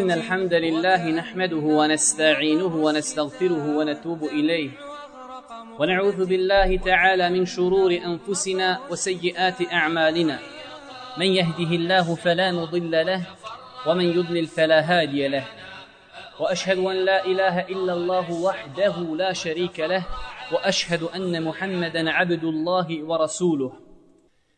إن الحمد لله نحمده ونستعينه ونستغفره ونتوب إليه. ونعوذ بالله تعالى من شرور أنفسنا وسيئات أعمالنا. من يهده الله فلا مضل له ومن يضلل فلا هادي له. وأشهد أن لا إله إلا الله وحده لا شريك له وأشهد أن محمدا عبد الله ورسوله.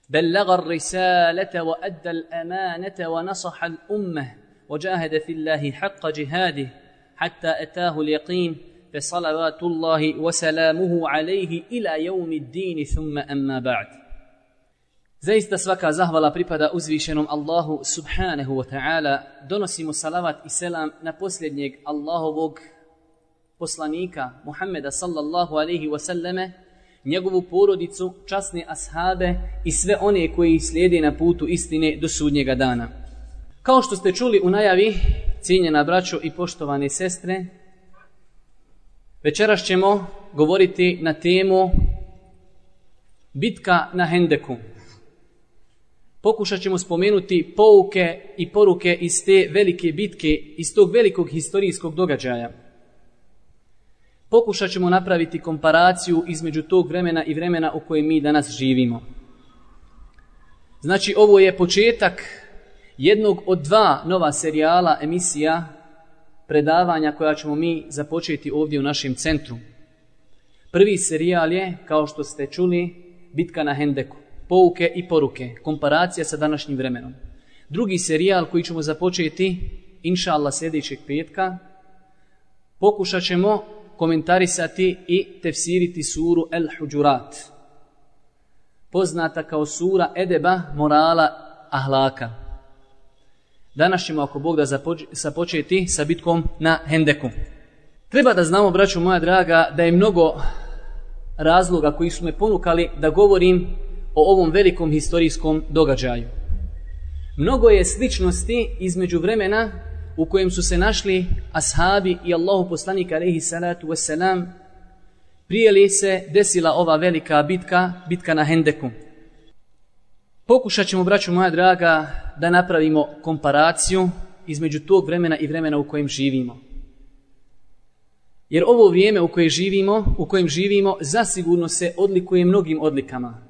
بلغ الرسالة وأدى الأمانة ونصح الأمة. وجاهد في الله حق جهاده حتى أتاه اليقين فصلوات الله وسلامه عليه إلى يوم الدين ثم أما بعد Zaista svaka zahvala pripada uzvišenom Allahu subhanahu wa ta'ala. Donosimo salavat i selam na posljednjeg Allahovog poslanika Muhammeda sallallahu alaihi wa sallame, njegovu porodicu, časne ashabe i sve one koji slijede na putu istine do sudnjega dana. Kao što ste čuli u najavi, cijenjena braćo i poštovane sestre, večeras ćemo govoriti na temu bitka na Hendeku. Pokušat ćemo spomenuti pouke i poruke iz te velike bitke, iz tog velikog historijskog događaja. Pokušat ćemo napraviti komparaciju između tog vremena i vremena u kojem mi danas živimo. Znači, ovo je početak jednog od dva nova serijala emisija predavanja koja ćemo mi započeti ovdje u našem centru. Prvi serijal je, kao što ste čuli, Bitka na Hendeku. Pouke i poruke. Komparacija sa današnjim vremenom. Drugi serijal koji ćemo započeti, inša Allah, sljedećeg petka, pokušat ćemo komentarisati i tefsiriti suru El Huđurat. Poznata kao sura Edeba, morala, ahlaka. Danas ćemo, ako Bog da započeti sa bitkom na Hendeku. Treba da znamo, braću moja draga, da je mnogo razloga koji su me ponukali da govorim o ovom velikom historijskom događaju. Mnogo je sličnosti između vremena u kojem su se našli ashabi i Allahu poslanik alaihi salatu wasalam prije li se desila ova velika bitka, bitka na Hendeku. Pokušat ćemo, braću moja draga, da napravimo komparaciju između tog vremena i vremena u kojem živimo. Jer ovo vrijeme u kojem živimo, u kojem živimo, zasigurno se odlikuje mnogim odlikama.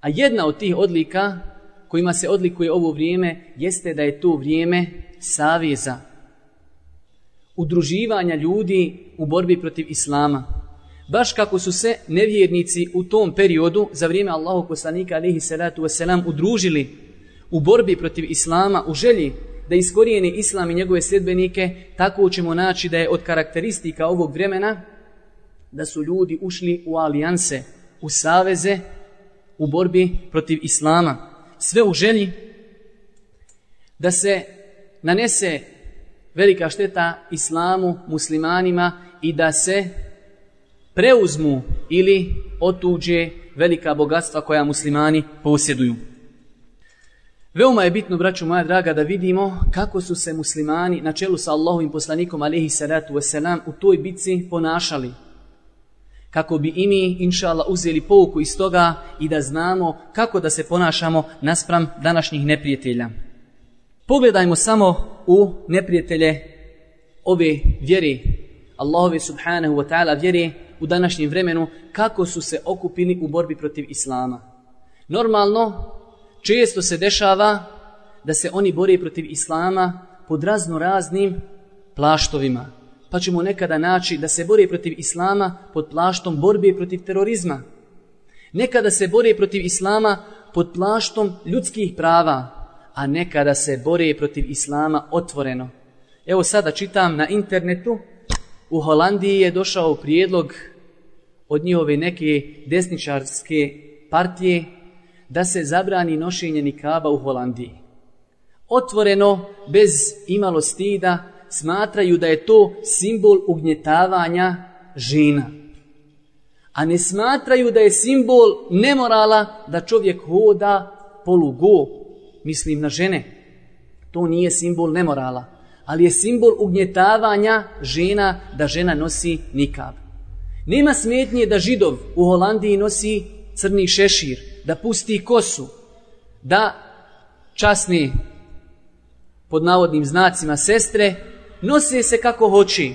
A jedna od tih odlika kojima se odlikuje ovo vrijeme jeste da je to vrijeme savjeza, udruživanja ljudi u borbi protiv Islama. Baš kako su se nevjernici u tom periodu za vrijeme Allahu poslanika alihi salatu wasalam udružili u borbi protiv Islama, u želji da iskorijeni Islam i njegove sljedbenike, tako ćemo naći da je od karakteristika ovog vremena da su ljudi ušli u alijanse, u saveze, u borbi protiv Islama. Sve u želji da se nanese velika šteta islamu, muslimanima i da se preuzmu ili otuđe velika bogatstva koja muslimani posjeduju. Veoma je bitno, braću moja draga, da vidimo kako su se muslimani na čelu sa Allahovim poslanikom alihi salatu wasalam u toj bitci ponašali. Kako bi i mi, inša Allah, uzeli pouku iz toga i da znamo kako da se ponašamo naspram današnjih neprijatelja. Pogledajmo samo u neprijatelje ove vjere, Allahove subhanahu wa ta'ala vjere u današnjem vremenu, kako su se okupili u borbi protiv Islama. Normalno, često se dešava da se oni bore protiv Islama pod razno raznim plaštovima. Pa ćemo nekada naći da se bore protiv Islama pod plaštom borbe protiv terorizma. Nekada se bore protiv Islama pod plaštom ljudskih prava, a nekada se bore protiv Islama otvoreno. Evo sada čitam na internetu, u Holandiji je došao prijedlog od njihove neke desničarske partije da se zabrani nošenje nikaba u Holandiji. Otvoreno, bez imalo stida, smatraju da je to simbol ugnjetavanja žena. A ne smatraju da je simbol nemorala da čovjek hoda polugo, mislim na žene. To nije simbol nemorala, ali je simbol ugnjetavanja žena da žena nosi nikab. Nema smetnje da židov u Holandiji nosi crni šešir, da pusti kosu, da časni pod navodnim znacima sestre, nose se kako hoće,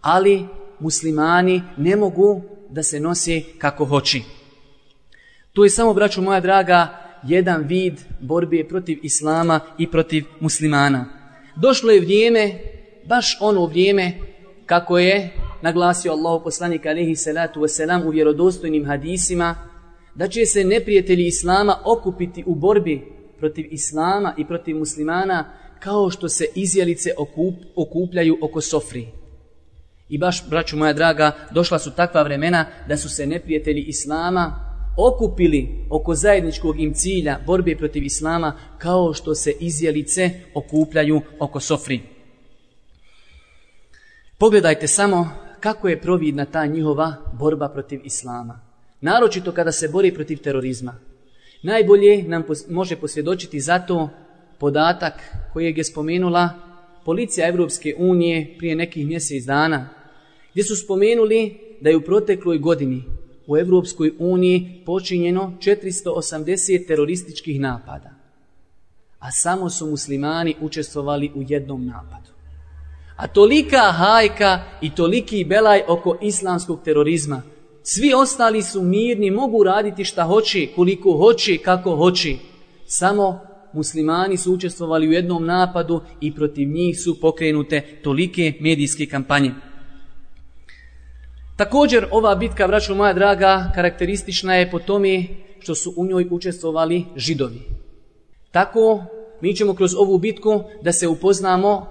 ali muslimani ne mogu da se nose kako hoće. To je samo, braću moja draga, jedan vid borbe protiv islama i protiv muslimana. Došlo je vrijeme, baš ono vrijeme, kako je naglasio Allahu poslanik alaihi salatu wasalam u vjerodostojnim hadisima, da će se neprijatelji islama okupiti u borbi protiv islama i protiv muslimana kao što se izjelice okup, okupljaju oko sofri. I baš, braću moja draga, došla su takva vremena da su se neprijatelji islama okupili oko zajedničkog im cilja borbe protiv islama kao što se izjelice okupljaju oko sofri. Pogledajte samo kako je providna ta njihova borba protiv islama. Naročito kada se bori protiv terorizma. Najbolje nam pos može posvjedočiti zato podatak koji je spomenula policija Evropske unije prije nekih mjesec dana, gdje su spomenuli da je u protekloj godini u Evropskoj uniji počinjeno 480 terorističkih napada, a samo su muslimani učestvovali u jednom napadu. A tolika hajka i toliki belaj oko islamskog terorizma. Svi ostali su mirni, mogu raditi šta hoće, koliko hoće, kako hoće. Samo muslimani su učestvovali u jednom napadu i protiv njih su pokrenute tolike medijske kampanje. Također ova bitka, braćo moja draga, karakteristična je po tome što su u njoj učestvovali židovi. Tako mi ćemo kroz ovu bitku da se upoznamo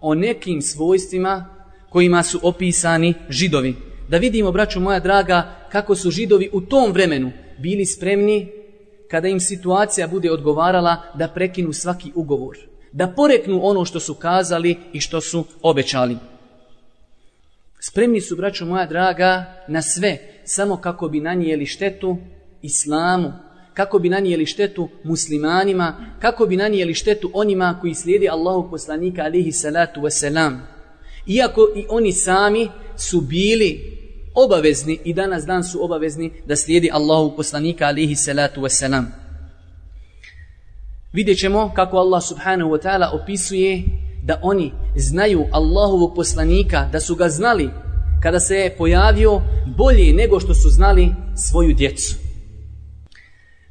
o nekim svojstvima kojima su opisani židovi. Da vidimo, braćo moja draga, kako su židovi u tom vremenu bili spremni kada im situacija bude odgovarala da prekinu svaki ugovor. Da poreknu ono što su kazali i što su obećali. Spremni su, braćo moja draga, na sve, samo kako bi nanijeli štetu islamu, kako bi nanijeli štetu muslimanima, kako bi nanijeli štetu onima koji slijedi Allahu poslanika alihi salatu wasalam. Iako i oni sami su bili obavezni i danas dan su obavezni da slijedi Allahu poslanika alihi salatu wasalam. Vidjet ćemo kako Allah subhanahu wa ta'ala opisuje da oni znaju Allahovog poslanika, da su ga znali kada se je pojavio bolje nego što su znali svoju djecu.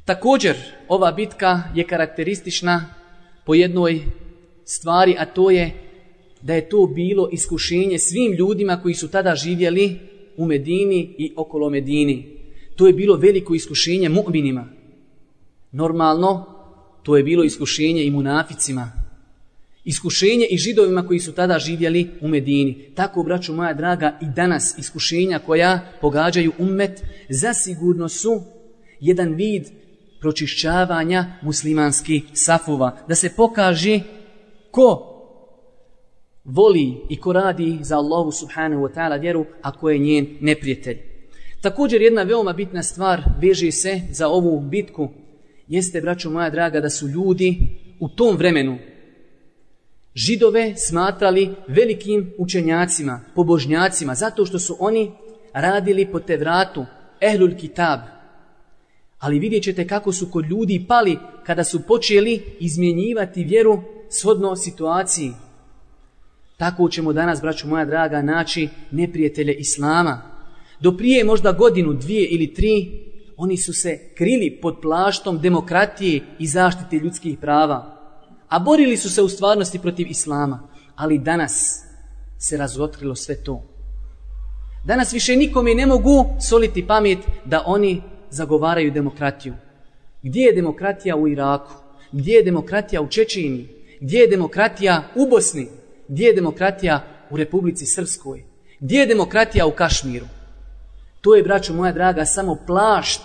Također, ova bitka je karakteristična po jednoj stvari, a to je da je to bilo iskušenje svim ljudima koji su tada živjeli u Medini i okolo Medini. To je bilo veliko iskušenje mu'minima. Normalno, to je bilo iskušenje i munaficima, iskušenje i židovima koji su tada živjeli u Medini. Tako, braću moja draga, i danas iskušenja koja pogađaju ummet, zasigurno su jedan vid pročišćavanja muslimanskih safova. Da se pokaže ko voli i ko radi za Allahu subhanahu wa ta'ala vjeru, a ko je njen neprijatelj. Također jedna veoma bitna stvar veže se za ovu bitku, jeste, braćo moja draga, da su ljudi u tom vremenu židove smatrali velikim učenjacima, pobožnjacima, zato što su oni radili po Tevratu, ehlul kitab. Ali vidjet ćete kako su kod ljudi pali kada su počeli izmjenjivati vjeru shodno situaciji. Tako ćemo danas, braću moja draga, naći neprijatelje Islama. Do prije možda godinu, dvije ili tri, oni su se krili pod plaštom demokratije i zaštite ljudskih prava a borili su se u stvarnosti protiv islama. Ali danas se razotkrilo sve to. Danas više nikome ne mogu soliti pamet da oni zagovaraju demokratiju. Gdje je demokratija u Iraku? Gdje je demokratija u Čečini? Gdje je demokratija u Bosni? Gdje je demokratija u Republici Srpskoj? Gdje je demokratija u Kašmiru? To je, braćo moja draga, samo plašt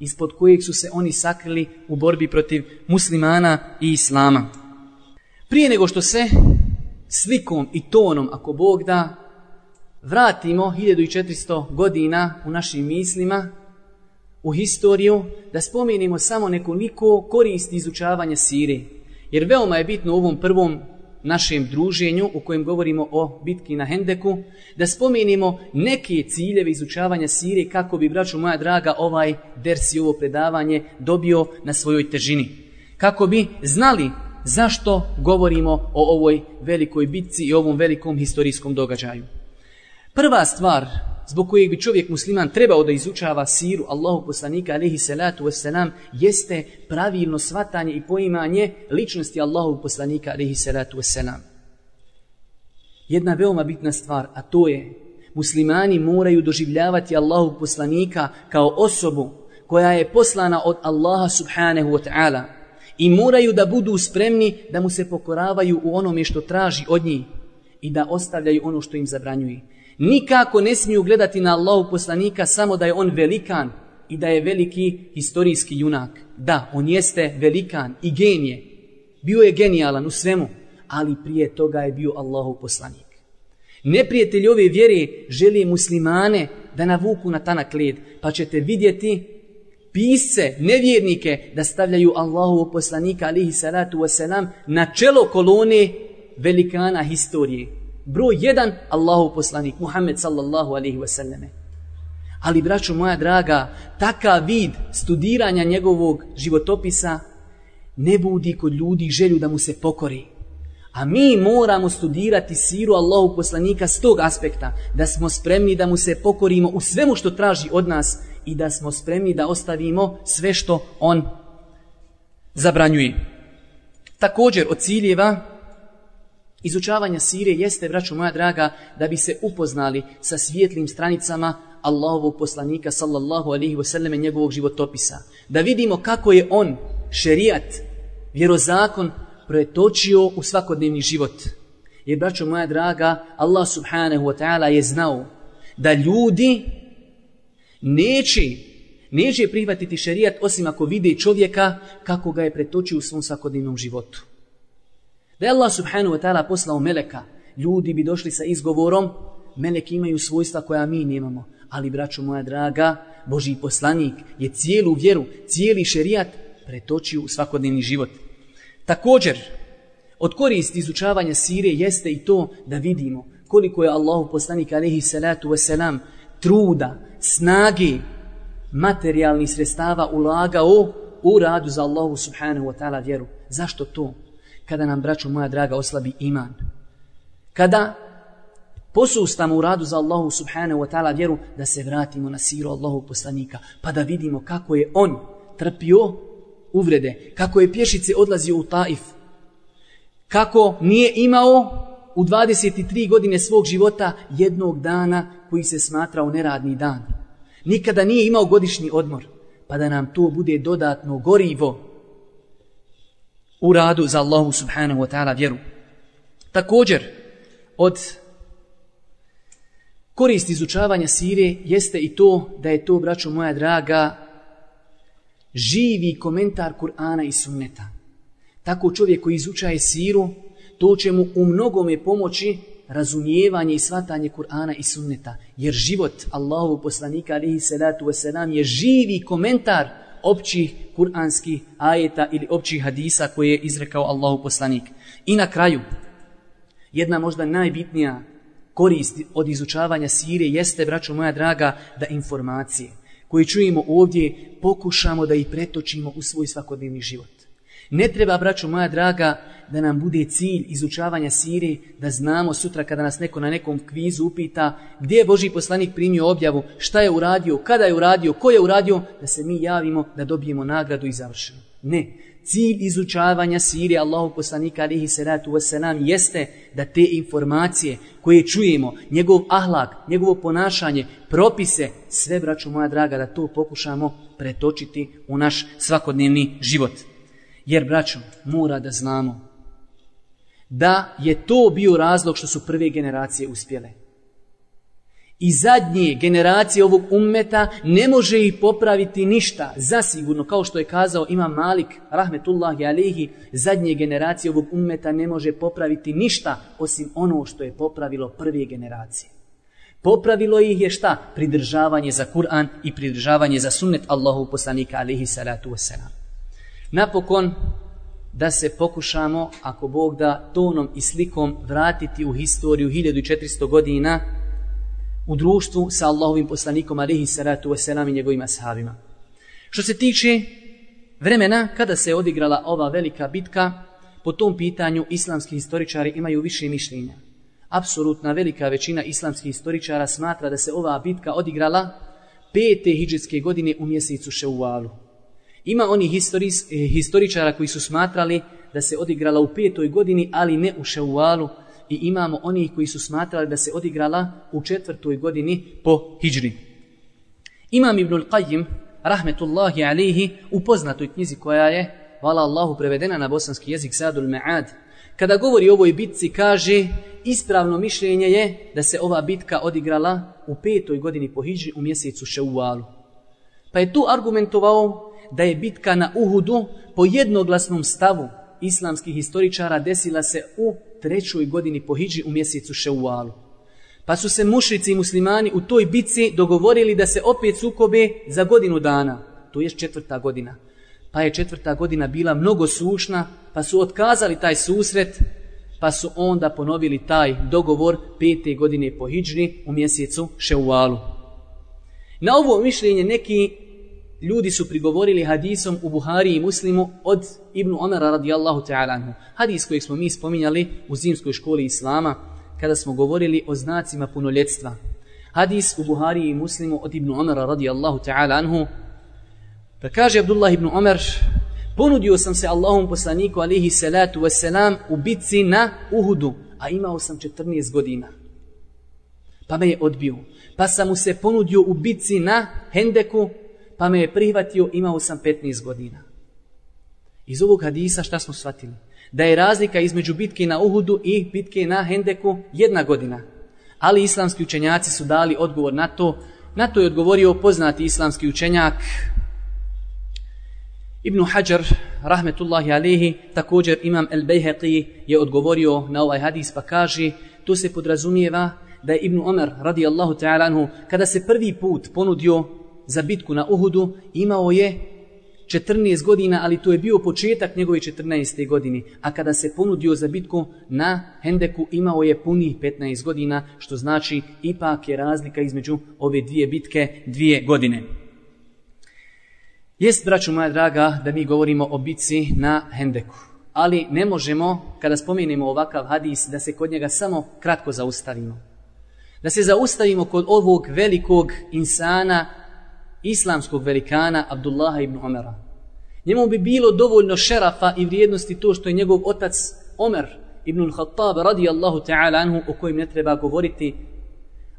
ispod kojeg su se oni sakrili u borbi protiv muslimana i islama. Prije nego što se slikom i tonom, ako Bog da, vratimo 1400 godina u našim mislima, u historiju, da spomenimo samo nekoliko koristi izučavanja Sirije. Jer veoma je bitno u ovom prvom našem druženju u kojem govorimo o bitki na Hendeku, da spomenimo neke ciljeve izučavanja Sirije kako bi, braću moja draga, ovaj ders i ovo predavanje dobio na svojoj težini. Kako bi znali zašto govorimo o ovoj velikoj bitci i ovom velikom historijskom događaju. Prva stvar zbog kojeg bi čovjek musliman trebao da izučava siru Allahu poslanika alaihi salatu wasalam jeste pravilno svatanje i poimanje ličnosti Allahu poslanika alaihi salatu wasalam. Jedna veoma bitna stvar, a to je muslimani moraju doživljavati Allahu poslanika kao osobu koja je poslana od Allaha subhanahu wa ta'ala i moraju da budu spremni da mu se pokoravaju u onome što traži od njih i da ostavljaju ono što im zabranjuje. Nikako ne smiju gledati na Allahu poslanika samo da je on velikan i da je veliki historijski junak. Da, on jeste velikan i genije. Bio je genijalan u svemu, ali prije toga je bio Allahu poslanik. Neprijatelj ove vjere želi muslimane da navuku na tanak led, pa ćete vidjeti pisce, nevjernike, da stavljaju Allahu poslanika alihi salatu wasalam na čelo kolone velikana historije. Broj jedan, Allahu poslanik, Muhammed sallallahu alaihi wasallame. Ali, braćo moja draga, takav vid studiranja njegovog životopisa ne budi kod ljudi želju da mu se pokori. A mi moramo studirati siru Allahu poslanika s tog aspekta, da smo spremni da mu se pokorimo u svemu što traži od nas i da smo spremni da ostavimo sve što on zabranjuje. Također od ciljeva Izučavanje sire jeste, braćo moja draga, da bi se upoznali sa svijetlim stranicama Allahovog poslanika sallallahu alaihi wasallam njegovog životopisa. Da vidimo kako je on, šerijat, vjerozakon, pretočio u svakodnevni život. Jer, braćo moja draga, Allah subhanahu wa ta'ala je znao da ljudi neće, neće prihvatiti šerijat osim ako vide čovjeka kako ga je pretočio u svom svakodnevnom životu. Da je Allah subhanahu wa ta'ala poslao meleka, ljudi bi došli sa izgovorom, meleki imaju svojstva koja mi nemamo. Ali, braćo moja draga, Boži poslanik je cijelu vjeru, cijeli šerijat pretočio u svakodnevni život. Također, od koristi izučavanja sire jeste i to da vidimo koliko je Allahu poslanik alaihi salatu wasalam truda, snage, materijalnih sredstava ulagao u radu za Allahu subhanahu wa ta'ala vjeru. Zašto to? Kada nam, braćo moja draga, oslabi iman. Kada posustamo u radu za Allahu subhanahu wa ta'ala vjeru, da se vratimo na siru Allahu poslanika, pa da vidimo kako je on trpio uvrede, kako je pješice odlazio u Taif, kako nije imao u 23 godine svog života jednog dana koji se smatrao neradni dan. Nikada nije imao godišnji odmor, pa da nam to bude dodatno gorivo u radu za Allahu subhanahu wa ta'ala vjeru. Također, od koristi izučavanja sire jeste i to da je to, braćo moja draga, živi komentar Kur'ana i sunneta. Tako čovjek koji izučaje siru, to će mu u mnogome pomoći razumijevanje i svatanje Kur'ana i sunneta. Jer život Allahovog poslanika alihi salatu wasalam je živi komentar općih kur'anskih ajeta ili općih hadisa koje je izrekao Allahu poslanik. I na kraju, jedna možda najbitnija korist od izučavanja sire jeste, braćo moja draga, da informacije koje čujemo ovdje pokušamo da ih pretočimo u svoj svakodnevni život. Ne treba, braćo moja draga, da nam bude cilj izučavanja sire, da znamo sutra kada nas neko na nekom kvizu upita gdje je Boži poslanik primio objavu, šta je uradio, kada je uradio, ko je uradio, da se mi javimo da dobijemo nagradu i završimo. Ne, cilj izučavanja sire Allahu poslanika alihi salatu wasalam jeste da te informacije koje čujemo, njegov ahlak, njegovo ponašanje, propise, sve braćo moja draga, da to pokušamo pretočiti u naš svakodnevni život. Jer, braćo, mora da znamo da je to bio razlog što su prve generacije uspjele. I zadnje generacije ovog ummeta ne može ih popraviti ništa, zasigurno, kao što je kazao Imam Malik, rahmetullahi alihi, zadnje generacije ovog ummeta ne može popraviti ništa osim ono što je popravilo prve generacije. Popravilo ih je šta? Pridržavanje za Kur'an i pridržavanje za sunnet Allahu poslanika alihi salatu wasalam. Napokon, da se pokušamo, ako Bog da, tonom i slikom vratiti u historiju 1400 godina u društvu sa Allahovim poslanikom alihi salatu wasalam i njegovim ashabima. Što se tiče vremena kada se odigrala ova velika bitka, po tom pitanju islamski historičari imaju više mišljenja. Apsolutna velika većina islamskih historičara smatra da se ova bitka odigrala pete hijđetske godine u mjesecu Šeuvalu. Ima oni historis, eh, historičara koji su smatrali da se odigrala u petoj godini, ali ne u Šeuvalu, i imamo oni koji su smatrali da se odigrala u četvrtoj godini po hijđri. Imam Ibnul Qajim, rahmetullahi alihi, u poznatoj knjizi koja je, vala Allahu, prevedena na bosanski jezik Sadul Ma'ad, kada govori o ovoj bitci, kaže, ispravno mišljenje je da se ova bitka odigrala u petoj godini po hijđri u mjesecu Šeuvalu. Pa je tu argumentovao da je bitka na Uhudu po jednoglasnom stavu islamskih historičara desila se u trećoj godini po Hidži u mjesecu Šeualu. Pa su se mušrici i muslimani u toj bitci dogovorili da se opet sukobe za godinu dana. To je četvrta godina. Pa je četvrta godina bila mnogo sušna, pa su otkazali taj susret, pa su onda ponovili taj dogovor pete godine po hijđi u mjesecu Šeualu. Na ovo mišljenje neki ljudi su prigovorili hadisom u Buhari i Muslimu od Ibnu Omara radijallahu ta'ala anhu. Hadis kojeg smo mi spominjali u zimskoj školi Islama kada smo govorili o znacima punoljetstva. Hadis u Buhari i Muslimu od Ibnu Omara radijallahu ta'ala anhu. Pa kaže Abdullah ibn Omar, ponudio sam se Allahom poslaniku alihi salatu wasalam u bitci na Uhudu, a imao sam 14 godina. Pa me je odbio. Pa sam mu se ponudio u bitci na Hendeku, pa me je prihvatio, imao sam 15 godina. Iz ovog hadisa šta smo shvatili? Da je razlika između bitke na Uhudu i bitke na Hendeku jedna godina. Ali islamski učenjaci su dali odgovor na to. Na to je odgovorio poznati islamski učenjak Ibn Hajar, rahmetullahi alihi, također imam El Bejheqi je odgovorio na ovaj hadis pa kaže, to se podrazumijeva da je Ibn Omer radijallahu ta'ala anhu, kada se prvi put ponudio za bitku na Uhudu, imao je 14 godina, ali to je bio početak njegove 14. godine. A kada se ponudio za bitku na Hendeku, imao je punih 15 godina, što znači ipak je razlika između ove dvije bitke, dvije godine. Jest, braću moja draga, da mi govorimo o bitci na Hendeku. Ali ne možemo, kada spomenemo ovakav hadis, da se kod njega samo kratko zaustavimo. Da se zaustavimo kod ovog velikog insana, islamskog velikana Abdullaha ibn Omera. Njemu bi bilo dovoljno šerafa i vrijednosti to što je njegov otac Omer ibn al-Khattab radijallahu ta'ala anhu o kojem ne treba govoriti,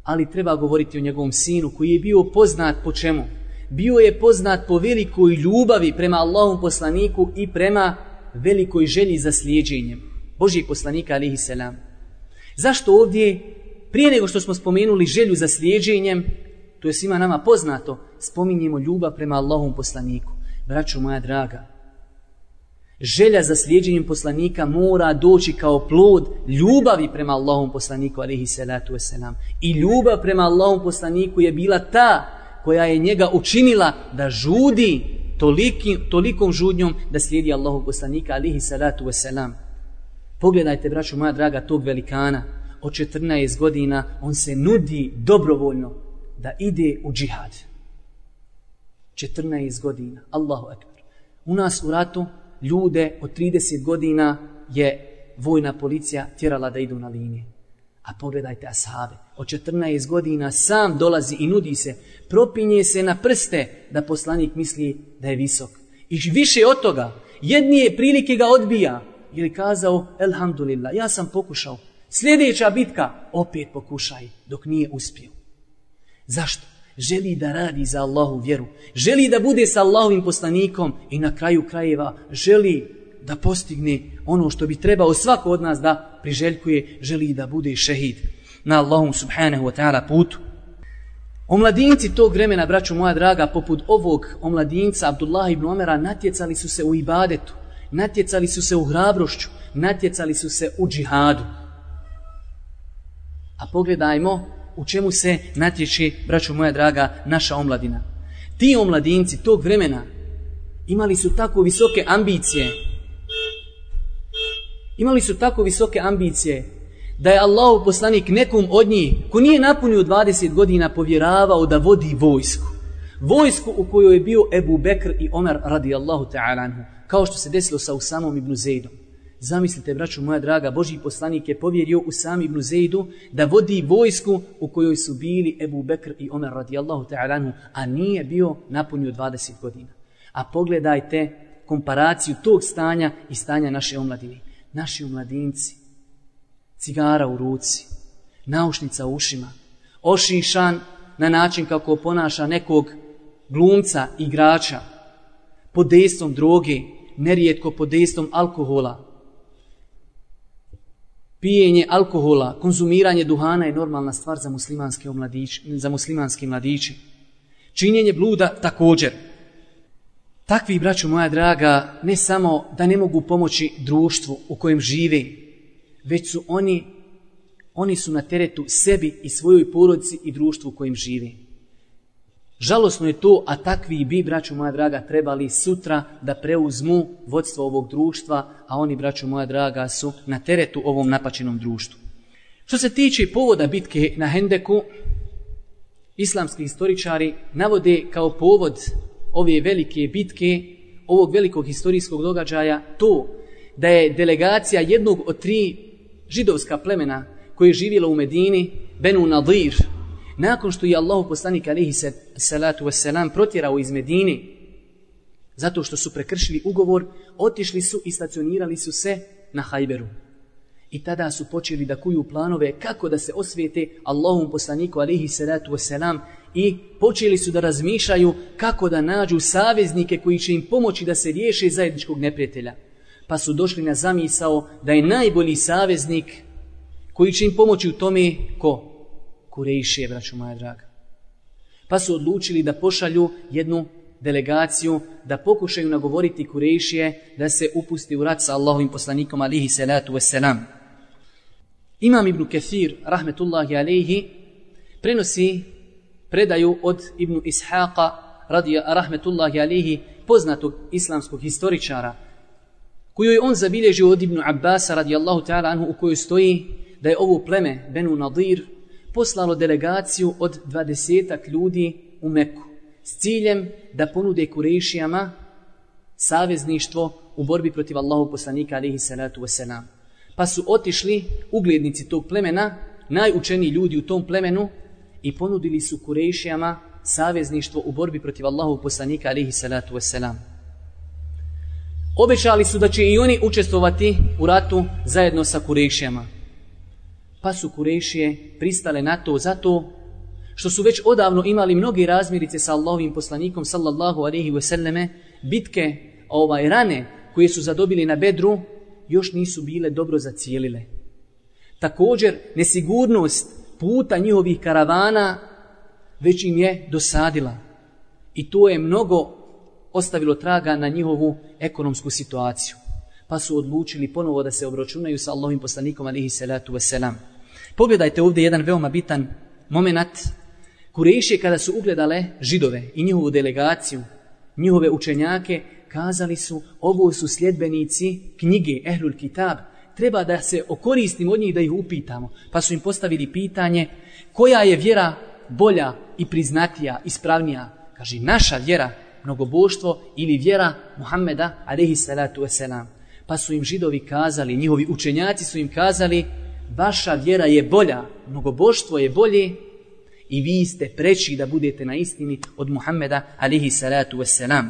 ali treba govoriti o njegovom sinu koji je bio poznat po čemu? Bio je poznat po velikoj ljubavi prema Allahom poslaniku i prema velikoj želji za slijedženjem Božijeg poslanika alihi selam. Zašto ovdje, prije nego što smo spomenuli želju za slijedženjem, to je svima nama poznato, spominjemo ljubav prema Allahom poslaniku. Braćo moja draga, želja za slijedženjem poslanika mora doći kao plod ljubavi prema Allahom poslaniku, alihi salatu wasalam. I ljubav prema Allahom poslaniku je bila ta koja je njega učinila da žudi toliki, tolikom žudnjom da slijedi Allahom poslanika, alihi salatu wasalam. Pogledajte, braćo moja draga, tog velikana, od 14 godina, on se nudi dobrovoljno da ide u džihad. 14 godina. Allahu akbar. U nas u ratu ljude od 30 godina je vojna policija tjerala da idu na linije. A pogledajte ashabe. Od 14 godina sam dolazi i nudi se. Propinje se na prste da poslanik misli da je visok. I više od toga. Jednije prilike ga odbija. Ili kazao, elhamdulillah, ja sam pokušao. Sljedeća bitka, opet pokušaj dok nije uspio. Zašto? Želi da radi za Allahu vjeru. Želi da bude sa Allahovim poslanikom i na kraju krajeva želi da postigne ono što bi trebao svako od nas da priželjkuje. Želi da bude šehid na Allahom subhanahu wa ta'ala putu. Omladinci tog vremena, braću moja draga, poput ovog omladinca Abdullah ibn Omera, natjecali su se u ibadetu, natjecali su se u hrabrošću, natjecali su se u džihadu. A pogledajmo u čemu se natječe, braćo moja draga, naša omladina. Ti omladinci tog vremena imali su tako visoke ambicije. Imali su tako visoke ambicije da je Allah poslanik nekom od njih ko nije napunio 20 godina povjeravao da vodi vojsku. Vojsku u kojoj je bio Ebu Bekr i Omer radijallahu ta'ala anhu. Kao što se desilo sa Usamom ibn Zeidom. Zamislite, braću moja draga, Boži poslanik je povjerio u sami ibn Zejdu da vodi vojsku u kojoj su bili Ebu Bekr i Omer radijallahu ta'alanu, a nije bio napunio 20 godina. A pogledajte komparaciju tog stanja i stanja naše omladine. Naši omladinci, cigara u ruci, naušnica u ušima, ošišan na način kako ponaša nekog glumca, igrača, pod dejstvom droge, nerijetko pod dejstvom alkohola. Pijenje alkohola, konzumiranje duhana je normalna stvar za muslimanske, omladić, za muslimanske mladiće. Činjenje bluda također. Takvi, braću moja draga, ne samo da ne mogu pomoći društvu u kojem žive, već su oni, oni su na teretu sebi i svojoj porodici i društvu u kojem žive. Žalosno je to, a takvi bi, braću moja draga, trebali sutra da preuzmu vodstvo ovog društva, a oni, braću moja draga, su na teretu ovom napačenom društvu. Što se tiče povoda bitke na Hendeku, islamski historičari navode kao povod ove velike bitke, ovog velikog historijskog događaja, to da je delegacija jednog od tri židovska plemena koje je živjelo u Medini, Benu Nadir, nakon što je Allahu poslanik alihi salatu wasalam protjerao iz Medine, zato što su prekršili ugovor, otišli su i stacionirali su se na Hajberu. I tada su počeli da kuju planove kako da se osvijete Allahom poslaniku alihi salatu wasalam i počeli su da razmišljaju kako da nađu saveznike koji će im pomoći da se riješe zajedničkog neprijatelja. Pa su došli na zamisao da je najbolji saveznik koji će im pomoći u tome ko? Kurejšije, braću moja draga. Pa su odlučili da pošalju jednu delegaciju, da pokušaju nagovoriti Kurejšije da se upusti u rat sa Allahovim poslanikom alihi salatu wasalam. Imam Ibn Kathir, rahmetullahi alihi, prenosi predaju od Ibn Ishaqa, radija rahmetullahi alihi, poznatog islamskog historičara, koju je on zabilježio od Ibn Abbas radijallahu ta'ala anhu, u kojoj stoji da je ovo pleme, Benu Nadir, poslalo delegaciju od dvadesetak ljudi u Meku s ciljem da ponude Kurešijama savezništvo u borbi protiv Allahu poslanika alihi salatu wasalam. Pa su otišli uglednici tog plemena, najučeniji ljudi u tom plemenu i ponudili su Kurešijama savezništvo u borbi protiv Allahu poslanika alihi salatu wasalam. Obećali su da će i oni učestvovati u ratu zajedno sa Kurešijama. Pa su Kurešije pristale na to zato što su već odavno imali mnogi razmirice sa Allahovim poslanikom sallallahu alaihi wasallame, bitke ovaj rane koje su zadobili na bedru, još nisu bile dobro zacijelile. Također, nesigurnost puta njihovih karavana već im je dosadila. I to je mnogo ostavilo traga na njihovu ekonomsku situaciju pa su odlučili ponovo da se obračunaju sa Allahovim poslanikom alihi salatu wasalam. Pogledajte ovdje jedan veoma bitan moment. Kurejše kada su ugledale židove i njihovu delegaciju, njihove učenjake, kazali su ovo su sljedbenici knjige Ehlul Kitab, treba da se okoristimo od njih da ih upitamo. Pa su im postavili pitanje koja je vjera bolja i priznatija, ispravnija. Kaže, naša vjera, mnogoboštvo ili vjera Muhammeda, alaihi salatu wasalam pa su im židovi kazali, njihovi učenjaci su im kazali, vaša vjera je bolja, mnogoboštvo je bolje i vi ste preći da budete na istini od Muhammeda alihi salatu wasalam.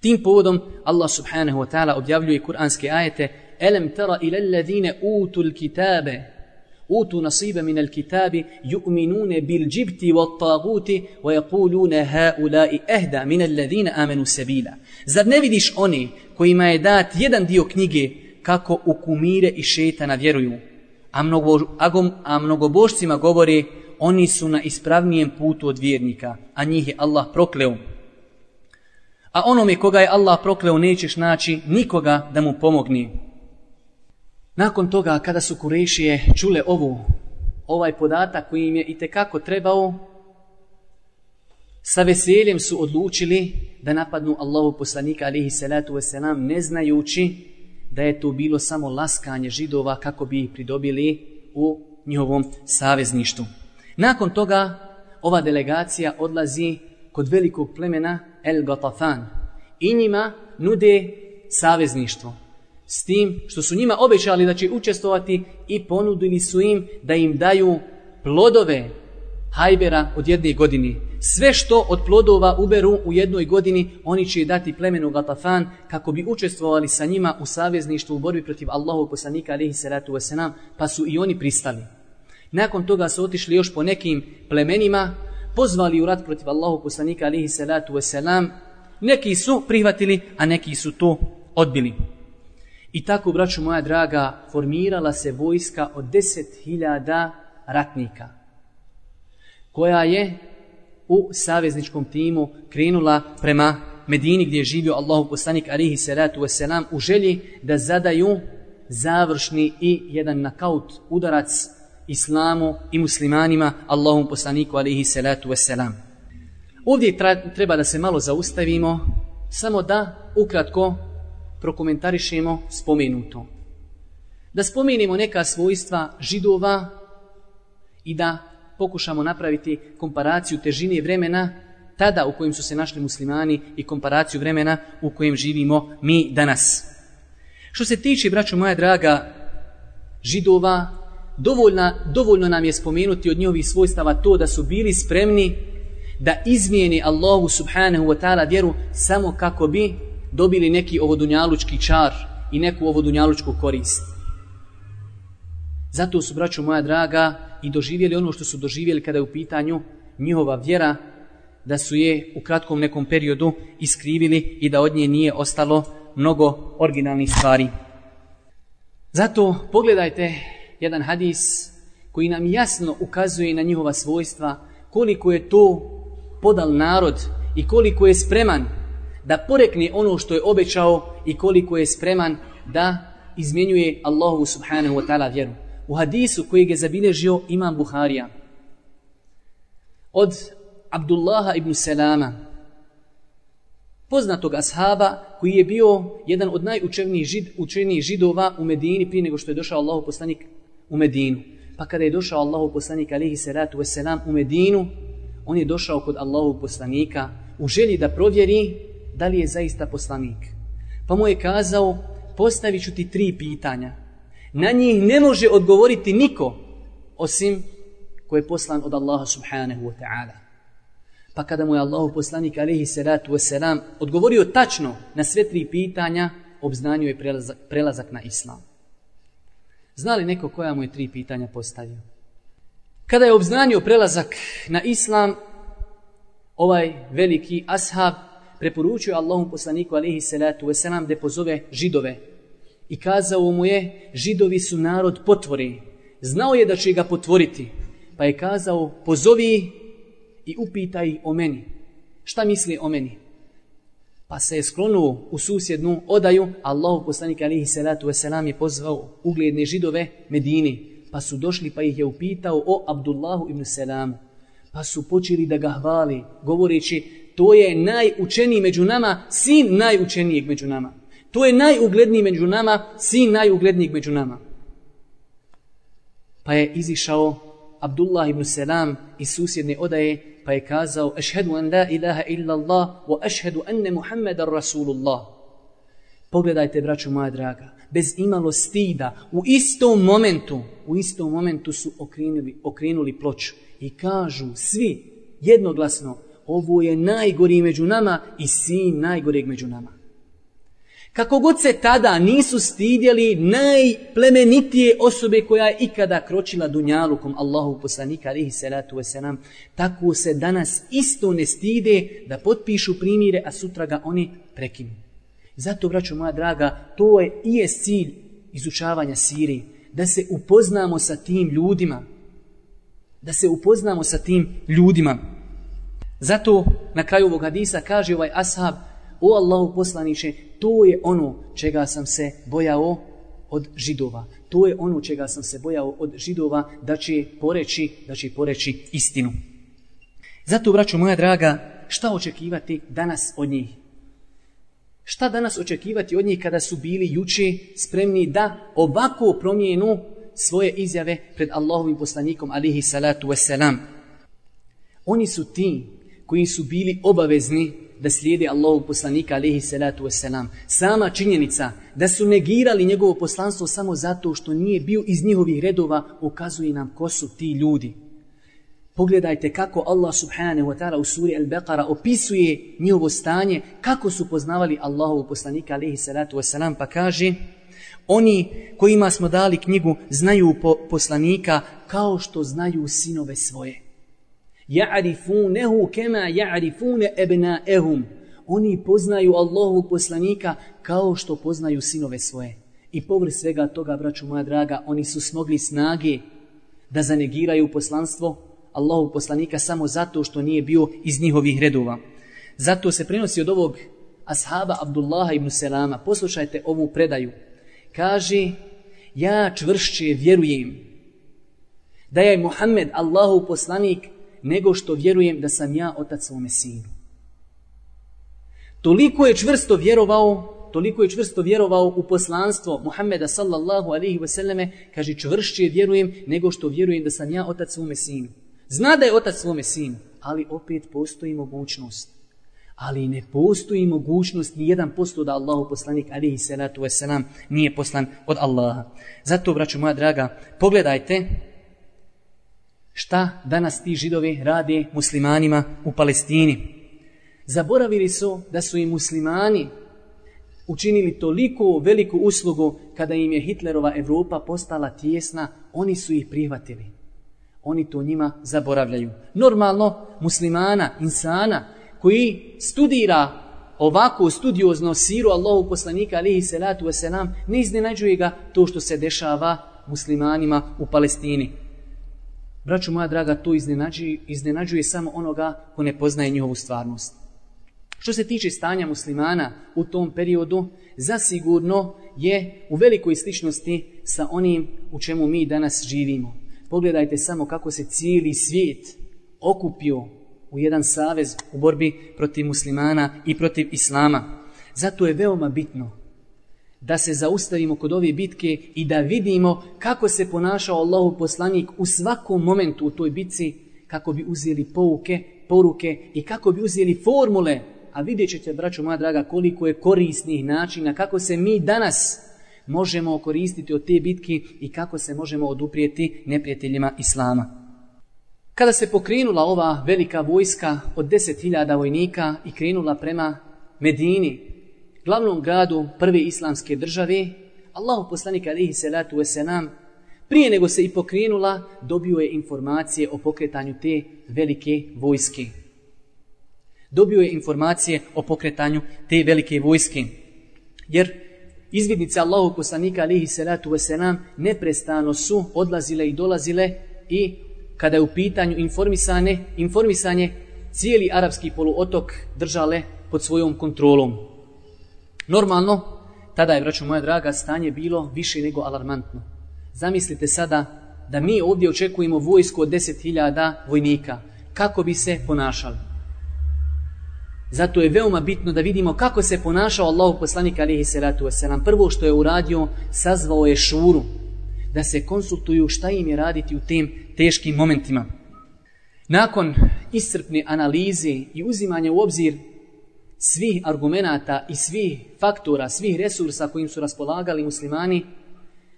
Tim povodom Allah subhanahu wa ta'ala objavljuje kuranske ajete Elem tara ila alladhina utul kitabe. Utu nasiba min alkitabi yu'minuna bil jibti wat taguti wa yaquluna haula'i ahda min alladhina amanu sabila. Zar ne vidiš oni kojima je dat jedan dio knjige kako u kumire i šetana vjeruju? A mnogo agom a mnogobošcima govori oni su na ispravnijem putu od vjernika a njih je Allah prokleo. A onome koga je Allah prokleo nećeš naći nikoga da mu pomogne. Nakon toga, kada su Kurešije čule ovu, ovaj podatak koji im je i tekako trebao, sa veseljem su odlučili da napadnu Allahu poslanika alihi salatu wasalam, ne znajući da je to bilo samo laskanje židova kako bi ih pridobili u njihovom savezništu. Nakon toga, ova delegacija odlazi kod velikog plemena El Gatafan i njima nude savezništvo s tim što su njima obećali da će učestvovati i ponudili su im da im daju plodove hajbera od jedne godine. Sve što od plodova uberu u jednoj godini, oni će dati plemenu Gatafan kako bi učestvovali sa njima u savezništvu u borbi protiv Allahog poslanika alihi salatu wasalam, pa su i oni pristali. Nakon toga su otišli još po nekim plemenima, pozvali u rat protiv Allahog poslanika alihi salatu wasalam, neki su prihvatili, a neki su to odbili. I tako, braću moja draga, formirala se vojska od 10.000 ratnika, koja je u savezničkom timu krenula prema Medini gdje je živio Allahu poslanik alihi salatu wasalam u želji da zadaju završni i jedan nakaut udarac islamu i muslimanima Allahom poslaniku alihi salatu wasalam. Ovdje treba da se malo zaustavimo samo da ukratko prokomentarišemo spomenuto. Da spomenimo neka svojstva židova i da pokušamo napraviti komparaciju težine vremena tada u kojem su se našli muslimani i komparaciju vremena u kojem živimo mi danas. Što se tiče, braćo moja draga, židova, dovoljna, dovoljno nam je spomenuti od njihovih svojstava to da su bili spremni da izmijeni Allahu subhanahu wa ta'ala vjeru samo kako bi dobili neki ovodunjalučki čar i neku ovodunjalučku korist. Zato su, braćo moja draga, i doživjeli ono što su doživjeli kada je u pitanju njihova vjera, da su je u kratkom nekom periodu iskrivili i da od nje nije ostalo mnogo originalnih stvari. Zato pogledajte jedan hadis koji nam jasno ukazuje na njihova svojstva, koliko je to podal narod i koliko je spreman da porekne ono što je obećao i koliko je spreman da izmjenjuje Allahu subhanahu wa ta'ala vjeru. U hadisu kojeg je zabilježio imam Buharija od Abdullaha ibn Selama poznatog ashaba koji je bio jedan od najučenijih žid, učenijih židova u Medini prije nego što je došao Allahu poslanik u Medinu. Pa kada je došao Allahu poslanik alihi salatu wasalam u Medinu, on je došao kod Allahu poslanika u želji da provjeri da li je zaista poslanik. Pa mu je kazao, postavit ću ti tri pitanja. Na njih ne može odgovoriti niko, osim ko je poslan od Allaha subhanahu wa ta'ala. Pa kada mu je Allahu poslanik alihi salatu wasalam odgovorio tačno na sve tri pitanja, obznanio je prelazak, prelazak na islam. Znali neko koja mu je tri pitanja postavio? Kada je obznanio prelazak na islam, ovaj veliki ashab preporučio Allahom poslaniku alaihi salatu wasalam da pozove židove. I kazao mu je, židovi su narod potvori. Znao je da će ga potvoriti. Pa je kazao, pozovi i upitaj o meni. Šta misli o meni? Pa se je sklonuo u susjednu odaju. Allahu poslanik alihi salatu wasalam je pozvao ugledne židove Medini. Pa su došli pa ih je upitao o Abdullahu ibn Selamu. Pa su počeli da ga hvali, govoreći, to je najučeniji među nama, sin najučenijeg među nama. To je najugledniji među nama, sin najuglednijeg među nama. Pa je izišao Abdullah ibn Selam iz susjedne odaje, pa je kazao, Ešhedu an la ilaha illa Allah, wa ešhedu anne Muhammeda Rasulullah. Pogledajte, braću moja draga, bez imalo stida, u istom momentu, u istom momentu su okrenuli, okrenuli ploču i kažu svi jednoglasno, ovo je najgori među nama i sin najgoreg među nama. Kako god se tada nisu stidjeli najplemenitije osobe koja je ikada kročila dunjalukom Allahu poslanika alihi salatu wasalam, tako se danas isto ne stide da potpišu primire, a sutra ga oni prekinu. Zato, braću moja draga, to je i je cilj izučavanja Sirije, da se upoznamo sa tim ljudima, da se upoznamo sa tim ljudima. Zato na kraju ovog hadisa kaže ovaj ashab, o Allahu poslaniče, to je ono čega sam se bojao od židova. To je ono čega sam se bojao od židova da će poreći, da će poreći istinu. Zato, braćo moja draga, šta očekivati danas od njih? Šta danas očekivati od njih kada su bili juče spremni da ovako promijenu svoje izjave pred Allahovim poslanikom alihi salatu wasalam? Oni su ti koji su bili obavezni da slijede Allahu poslanika alihi salatu wasalam. Sama činjenica da su negirali njegovo poslanstvo samo zato što nije bio iz njihovih redova ukazuje nam ko su ti ljudi. Pogledajte kako Allah subhanahu wa ta'ala u suri Al-Baqara opisuje njihovo stanje, kako su poznavali Allahu poslanika alihi salatu wasalam, pa kaže Oni kojima smo dali knjigu znaju po poslanika kao što znaju sinove svoje. Ja'rifunehu kema ja'rifune ebnaehum. Oni poznaju Allahu poslanika kao što poznaju sinove svoje. I povr svega toga, braću moja draga, oni su smogli snage da zanegiraju poslanstvo Allahu poslanika samo zato što nije bio iz njihovih redova. Zato se prenosi od ovog ashaba Abdullaha ibn Selama. Poslušajte ovu predaju. Kaže, ja čvršće vjerujem da je Muhammed Allahu poslanik nego što vjerujem da sam ja otac svome sinu. Toliko je čvrsto vjerovao, toliko je čvrsto vjerovao u poslanstvo Muhammeda sallallahu alaihi ve selleme, kaže čvršće vjerujem nego što vjerujem da sam ja otac svome sinu. Zna da je otac svome sinu, ali opet postoji mogućnost. Ali ne postoji mogućnost ni jedan posto da Allahu poslanik alihi salatu wasalam nije poslan od Allaha. Zato, braću moja draga, pogledajte šta danas ti židovi rade muslimanima u Palestini. Zaboravili su da su i muslimani učinili toliko veliku uslugu kada im je Hitlerova Evropa postala tjesna, oni su ih prihvatili. Oni to njima zaboravljaju. Normalno, muslimana, insana, koji studira ovako studiozno siru Allahu poslanika alihi salatu wasalam, ne iznenađuje ga to što se dešava muslimanima u Palestini. Braćo moja draga, to iznenađuje, iznenađuje samo onoga ko ne poznaje njihovu stvarnost. Što se tiče stanja muslimana u tom periodu, zasigurno je u velikoj sličnosti sa onim u čemu mi danas živimo. Pogledajte samo kako se cijeli svijet okupio u jedan savez u borbi protiv muslimana i protiv islama. Zato je veoma bitno da se zaustavimo kod ove bitke i da vidimo kako se ponašao Allahu poslanik u svakom momentu u toj bitci, kako bi uzeli pouke, poruke i kako bi uzeli formule. A vidjet ćete, braćo moja draga, koliko je korisnih načina, kako se mi danas možemo koristiti od te bitke i kako se možemo oduprijeti neprijateljima Islama. Kada se pokrenula ova velika vojska od 10.000 vojnika i krenula prema Medini, glavnom gradu prve islamske države, Allahu poslanik alihi salatu wasalam, prije nego se i pokrenula, dobio je informacije o pokretanju te velike vojske. Dobio je informacije o pokretanju te velike vojske. Jer izvidnice Allahu poslanika alihi salatu wasalam neprestano su odlazile i dolazile i kada je u pitanju informisane, informisanje cijeli arapski poluotok držale pod svojom kontrolom. Normalno, tada je, braćo moja draga, stanje bilo više nego alarmantno. Zamislite sada da mi ovdje očekujemo vojsku od 10.000 vojnika. Kako bi se ponašali? Zato je veoma bitno da vidimo kako se ponašao Allahu poslanik alihi salatu wasalam. Prvo što je uradio, sazvao je šuru da se konsultuju šta im je raditi u tim teškim momentima. Nakon iscrpne analize i uzimanja u obzir svih argumenata i svih faktora, svih resursa kojim su raspolagali muslimani,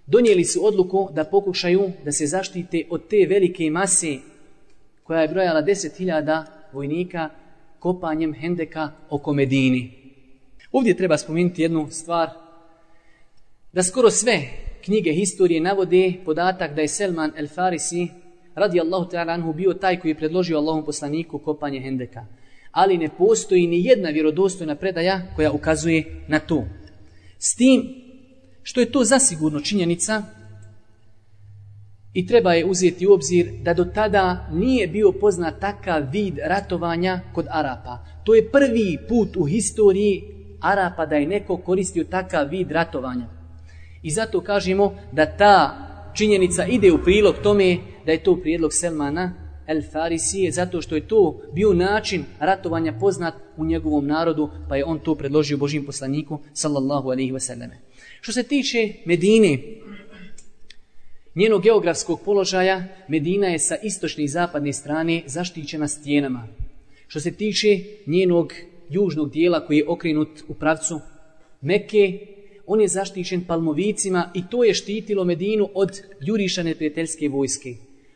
donijeli su odluku da pokušaju da se zaštite od te velike mase koja je brojala 10.000 vojnika kopanjem hendeka oko Medini. Ovdje treba spomenuti jednu stvar, da skoro sve knjige historije navode podatak da je Selman el Farisi radi Allahu ta'ala anhu bio taj koji je predložio Allahom poslaniku kopanje hendeka. Ali ne postoji ni jedna vjerodostojna predaja koja ukazuje na to. S tim što je to zasigurno činjenica i treba je uzeti u obzir da do tada nije bio poznat takav vid ratovanja kod Arapa. To je prvi put u historiji Arapa da je neko koristio takav vid ratovanja. I zato kažemo da ta činjenica ide u prilog tome da je to prijedlog Selmana El Farisije, zato što je to bio način ratovanja poznat u njegovom narodu, pa je on to predložio Božim poslaniku, sallallahu alaihi wasallam. Što se tiče Medine, njenog geografskog položaja, Medina je sa istočne i zapadne strane zaštićena stijenama. Što se tiče njenog južnog dijela koji je okrenut u pravcu Mekke, on je zaštićen palmovicima i to je štitilo Medinu od jurišane neprijateljske vojske.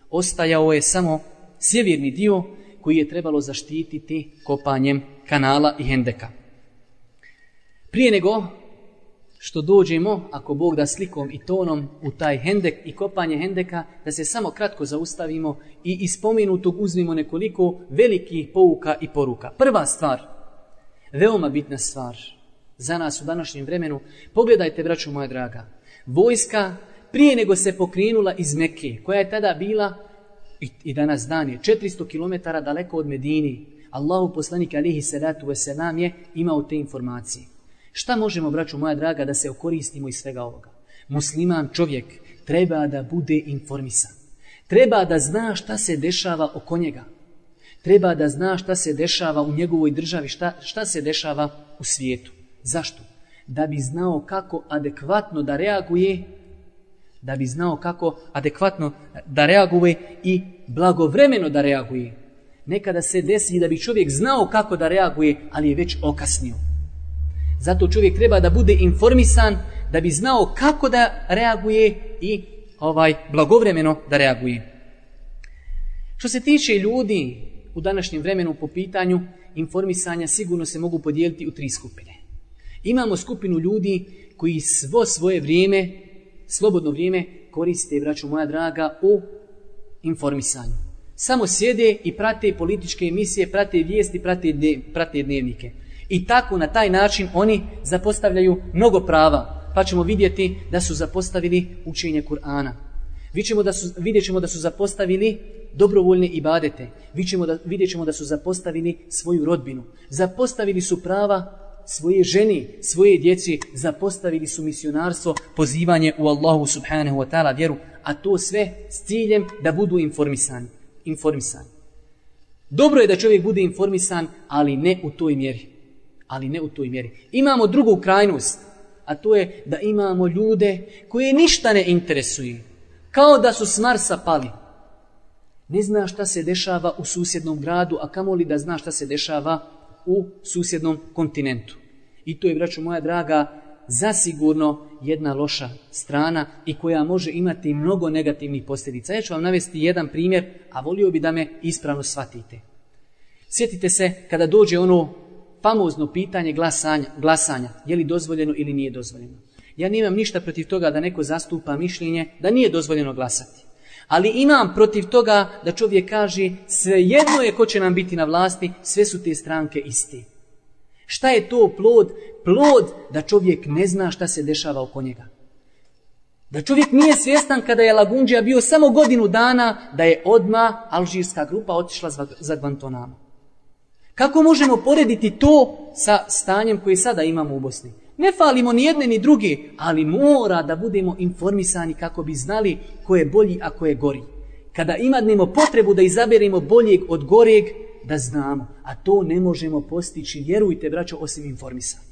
Ostajao je samo sjeverni dio koji je trebalo zaštititi kopanjem kanala i hendeka. Prije nego što dođemo, ako Bog da slikom i tonom u taj hendek i kopanje hendeka, da se samo kratko zaustavimo i iz pomenutog uzmimo nekoliko velikih pouka i poruka. Prva stvar, veoma bitna stvar za nas u današnjem vremenu, pogledajte, braću moja draga, vojska prije nego se pokrenula iz Mekke, koja je tada bila i, i danas dan je 400 km daleko od Medini, Allahu poslanik alihi salatu wasalam je imao te informacije. Šta možemo, braću moja draga, da se okoristimo iz svega ovoga? Musliman čovjek treba da bude informisan. Treba da zna šta se dešava oko njega. Treba da zna šta se dešava u njegovoj državi, šta, šta se dešava u svijetu. Zašto? Da bi znao kako adekvatno da reaguje, da bi znao kako adekvatno da reaguje i blagovremeno da reaguje. Nekada se desi da bi čovjek znao kako da reaguje, ali je već okasnio. Zato čovjek treba da bude informisan da bi znao kako da reaguje i ovaj blagovremeno da reaguje. Što se tiče ljudi u današnjem vremenu po pitanju informisanja, sigurno se mogu podijeliti u tri skupine. Imamo skupinu ljudi koji svo svoje vrijeme, slobodno vrijeme, koriste, braću moja draga, u informisanju. Samo sjede i prate političke emisije, prate vijesti, prate, prate dnevnike. I tako na taj način oni zapostavljaju mnogo prava. Pa ćemo vidjeti da su zapostavili učenje Kur'ana. Da su, vidjet ćemo da su zapostavili dobrovoljne ibadete. Vidjet ćemo da su zapostavili svoju rodbinu. Zapostavili su prava svoje ženi, svoje djeci, zapostavili su misionarstvo, pozivanje u Allahu subhanahu wa ta'ala vjeru, a to sve s ciljem da budu informisani. informisani. Dobro je da čovjek bude informisan, ali ne u toj mjeri ali ne u toj mjeri. Imamo drugu krajnost, a to je da imamo ljude koje ništa ne interesuje. Kao da su s Marsa pali. Ne zna šta se dešava u susjednom gradu, a kamoli da zna šta se dešava u susjednom kontinentu. I to je, braćo moja draga, zasigurno jedna loša strana i koja može imati mnogo negativnih posljedica. Ja ću vam navesti jedan primjer, a volio bi da me ispravno shvatite. Sjetite se kada dođe ono famozno pitanje glasanja, glasanja, je li dozvoljeno ili nije dozvoljeno. Ja nemam ništa protiv toga da neko zastupa mišljenje da nije dozvoljeno glasati. Ali imam protiv toga da čovjek kaže sve jedno je ko će nam biti na vlasti, sve su te stranke iste. Šta je to plod? Plod da čovjek ne zna šta se dešava oko njega. Da čovjek nije svjestan kada je Lagunđija bio samo godinu dana da je odma alžirska grupa otišla za Guantanamo. Kako možemo porediti to sa stanjem koje sada imamo u Bosni? Ne falimo ni jedne ni druge, ali mora da budemo informisani kako bi znali ko je bolji, a ko je gori. Kada imadnemo potrebu da izaberemo boljeg od goreg, da znamo. A to ne možemo postići, vjerujte braćo, osim informisanja.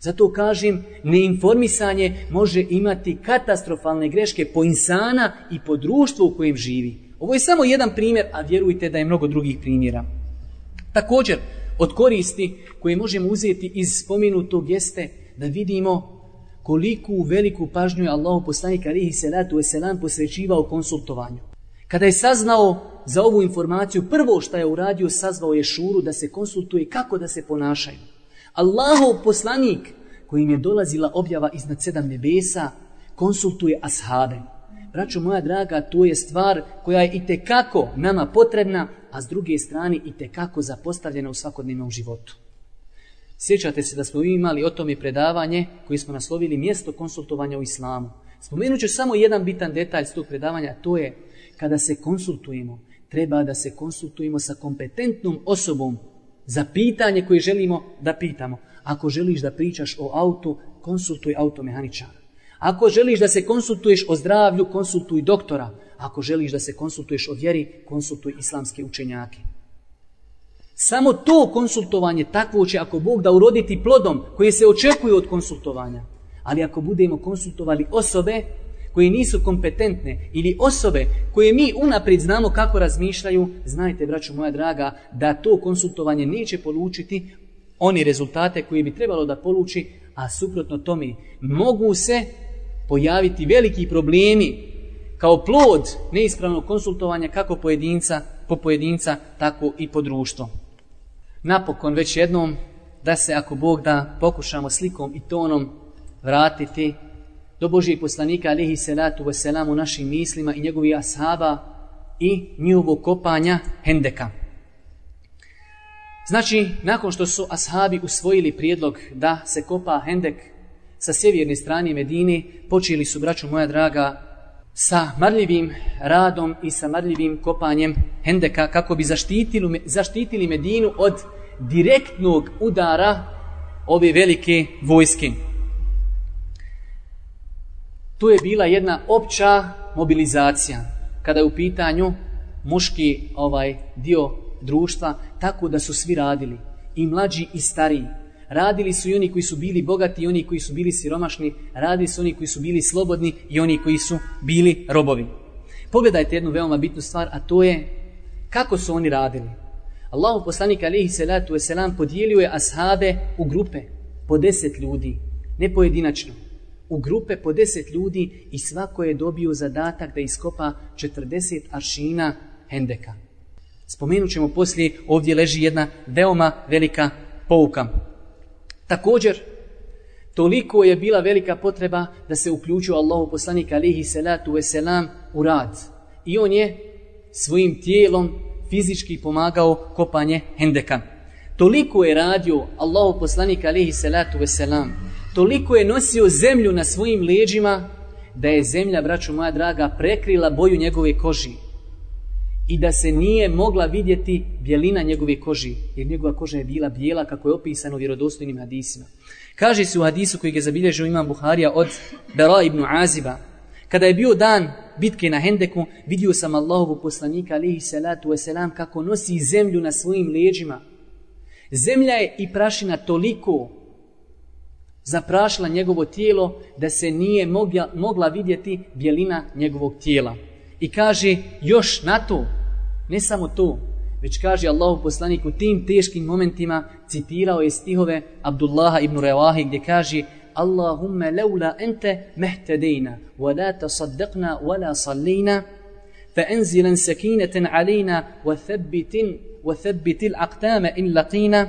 Zato kažem, neinformisanje može imati katastrofalne greške po insana i po društvu u kojem živi. Ovo je samo jedan primjer, a vjerujte da je mnogo drugih primjera. Također, od koristi koje možemo uzeti iz spomenutog jeste da vidimo koliku veliku pažnju je Allahu poslanik alihi salatu wasalam posvećivao konsultovanju. Kada je saznao za ovu informaciju, prvo što je uradio, sazvao je šuru da se konsultuje kako da se ponašaju. Allahov poslanik kojim je dolazila objava iznad sedam nebesa, konsultuje ashabe. Braćo moja draga, to je stvar koja je i kako nama potrebna, a s druge strane i kako zapostavljena u svakodnevnom životu. Sjećate se da smo imali o tome predavanje koje smo naslovili mjesto konsultovanja u islamu. Spomenut ću samo jedan bitan detalj s tog predavanja, to je kada se konsultujemo, treba da se konsultujemo sa kompetentnom osobom za pitanje koje želimo da pitamo. Ako želiš da pričaš o autu, konsultuj automehaničara. Ako želiš da se konsultuješ o zdravlju, konsultuj doktora. Ako želiš da se konsultuješ o vjeri, konsultuj islamske učenjake. Samo to konsultovanje takvo će ako Bog da uroditi plodom koje se očekuje od konsultovanja. Ali ako budemo konsultovali osobe koje nisu kompetentne ili osobe koje mi unaprijed znamo kako razmišljaju, znajte, braću moja draga, da to konsultovanje neće polučiti oni rezultate koje bi trebalo da poluči, a suprotno tome mogu se pojaviti veliki problemi kao plod neispravnog konsultovanja kako pojedinca, po pojedinca, tako i po društvo. Napokon već jednom da se ako Bog da pokušamo slikom i tonom vratiti do Božijeg poslanika alihi salatu wasalam u našim mislima i njegovih ashaba i njihovog kopanja Hendeka. Znači, nakon što su ashabi usvojili prijedlog da se kopa Hendek sa sjeverne strane Medine, počeli su, braću moja draga, sa marljivim radom i sa marljivim kopanjem Hendeka kako bi zaštitili, zaštitili Medinu od direktnog udara ove velike vojske. To je bila jedna opća mobilizacija kada je u pitanju muški ovaj dio društva tako da su svi radili i mlađi i stariji radili su i oni koji su bili bogati i oni koji su bili siromašni radili su oni koji su bili slobodni i oni koji su bili robovi pogledajte jednu veoma bitnu stvar a to je kako su oni radili Allahu poslanik alihi salatu ve selam podijelio je ashabe u grupe po deset ljudi ne pojedinačno u grupe po deset ljudi i svako je dobio zadatak da iskopa 40 aršina hendeka. Spomenut ćemo poslije, ovdje leži jedna veoma velika pouka. Također, toliko je bila velika potreba da se uključio Allahu poslanik alihi salatu wasalam u rad. I on je svojim tijelom fizički pomagao kopanje hendeka. Toliko je radio Allahu poslanik alihi salatu wasalam toliko je nosio zemlju na svojim leđima da je zemlja, braću moja draga, prekrila boju njegove koži i da se nije mogla vidjeti bjelina njegove koži, jer njegova koža je bila bijela kako je opisano u vjerodostojnim hadisima. Kaže se u hadisu koji je zabilježio imam Buharija od Bera ibn Aziba, kada je bio dan bitke na Hendeku, vidio sam Allahovu poslanika, alihi salatu wasalam, kako nosi zemlju na svojim leđima. Zemlja je i prašina toliko zaprašila njegovo tijelo da se nije mogla, mogla vidjeti bjelina njegovog tijela. I kaže još na to, ne samo to, već kaže Allahu poslanik u tim teškim momentima citirao je stihove Abdullaha ibn Rewahi gdje kaže Allahumma laula ente mehtedejna wa la tasaddaqna wa la sallina fa enzilan sakinatan alina, wa thabbitin wa thabbitil aqtama in laqina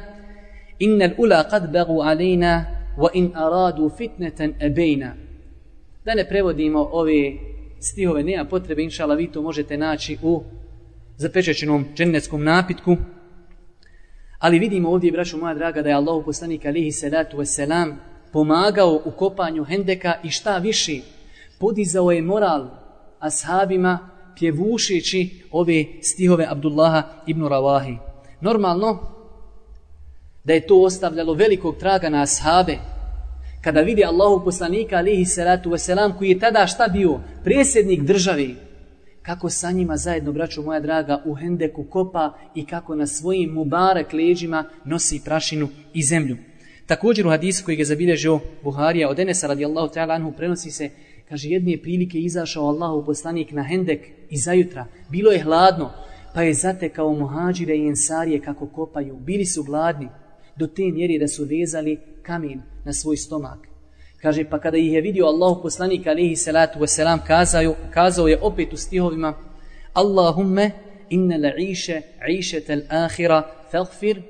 innal ula qad bagu alina, wa in aradu fitnatan ebejna. da ne prevodimo ove stihove nema potrebe inshallah vi to možete naći u zapečećenom džennetskom napitku ali vidimo ovdje braćo moja draga da je Allahu poslanik alihi salatu wasalam pomagao u kopanju hendeka i šta više podizao je moral ashabima pjevušeći ove stihove Abdullaha ibn Rawahi normalno da je to ostavljalo velikog traga na ashabe, kada vidi Allahu poslanika alihi salatu wasalam, koji je tada šta bio? Presjednik državi. Kako sa njima zajedno, braćo moja draga, u hendeku kopa i kako na svojim mubarek leđima nosi prašinu i zemlju. Također u hadisu koji je zabilježio Buharija od Enesa radijallahu ta'ala anhu prenosi se, kaže jedne prilike izašao Allahu poslanik na hendek i zajutra. Bilo je hladno, pa je zatekao muhađire i ensarije kako kopaju. Bili su gladni do te mjeri da su vezali kamen na svoj stomak. Kaže, pa kada ih je vidio Allahu poslanik alihi salatu wasalam, kazao, kazao je opet u stihovima, Allahumme inna la iše, iše tel ahira, felfir,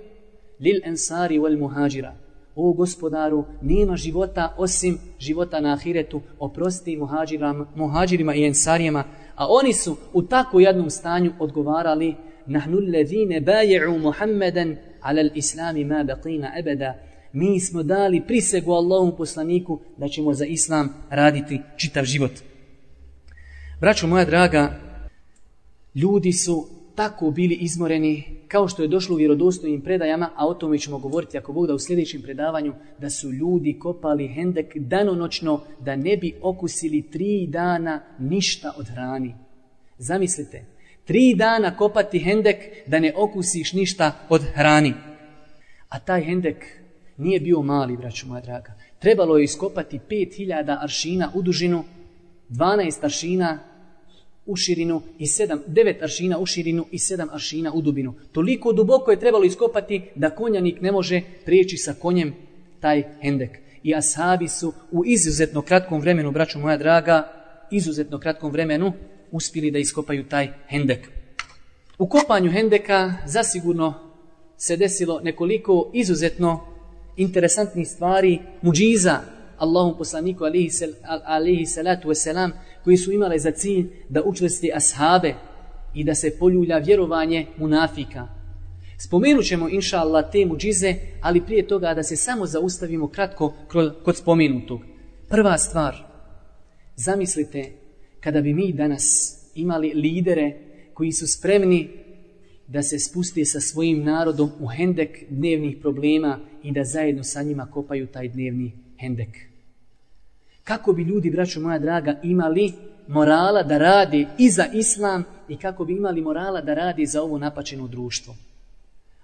lil ensari wal muhađira. O gospodaru, nema života osim života na ahiretu, oprosti muhađirima, muhađirima i ensarijama, a oni su u tako jednom stanju odgovarali, nahnu ledine baje'u Muhammeden ala l-islami ma baqina abada. Mi smo dali prisegu Allahom poslaniku da ćemo za islam raditi čitav život. Braćo moja draga, ljudi su tako bili izmoreni kao što je došlo u vjerodostojnim predajama, a o tome ćemo govoriti ako Bog da u sljedećem predavanju, da su ljudi kopali hendek danonočno da ne bi okusili tri dana ništa od hrani. Zamislite, tri dana kopati hendek da ne okusiš ništa od hrani. A taj hendek nije bio mali, braću moja draga. Trebalo je iskopati 5000 aršina u dužinu, 12 aršina u širinu i sedam, devet aršina u širinu i 7 aršina u dubinu. Toliko duboko je trebalo iskopati da konjanik ne može prijeći sa konjem taj hendek. I ashabi su u izuzetno kratkom vremenu, braću moja draga, izuzetno kratkom vremenu uspili da iskopaju taj hendek. U kopanju hendeka zasigurno se desilo nekoliko izuzetno interesantnih stvari, muđiza Allahom poslaniku alihi, sal, alihi salatu wasalam, koji su imale za cilj da učvrsti ashabe i da se poljulja vjerovanje munafika. Spomenut ćemo, inša Allah, te muđize, ali prije toga da se samo zaustavimo kratko kod spomenutog. Prva stvar, zamislite kada bi mi danas imali lidere koji su spremni da se spuste sa svojim narodom u hendek dnevnih problema i da zajedno sa njima kopaju taj dnevni hendek. Kako bi ljudi, braćo moja draga, imali morala da radi i za islam i kako bi imali morala da radi za ovo napačeno društvo.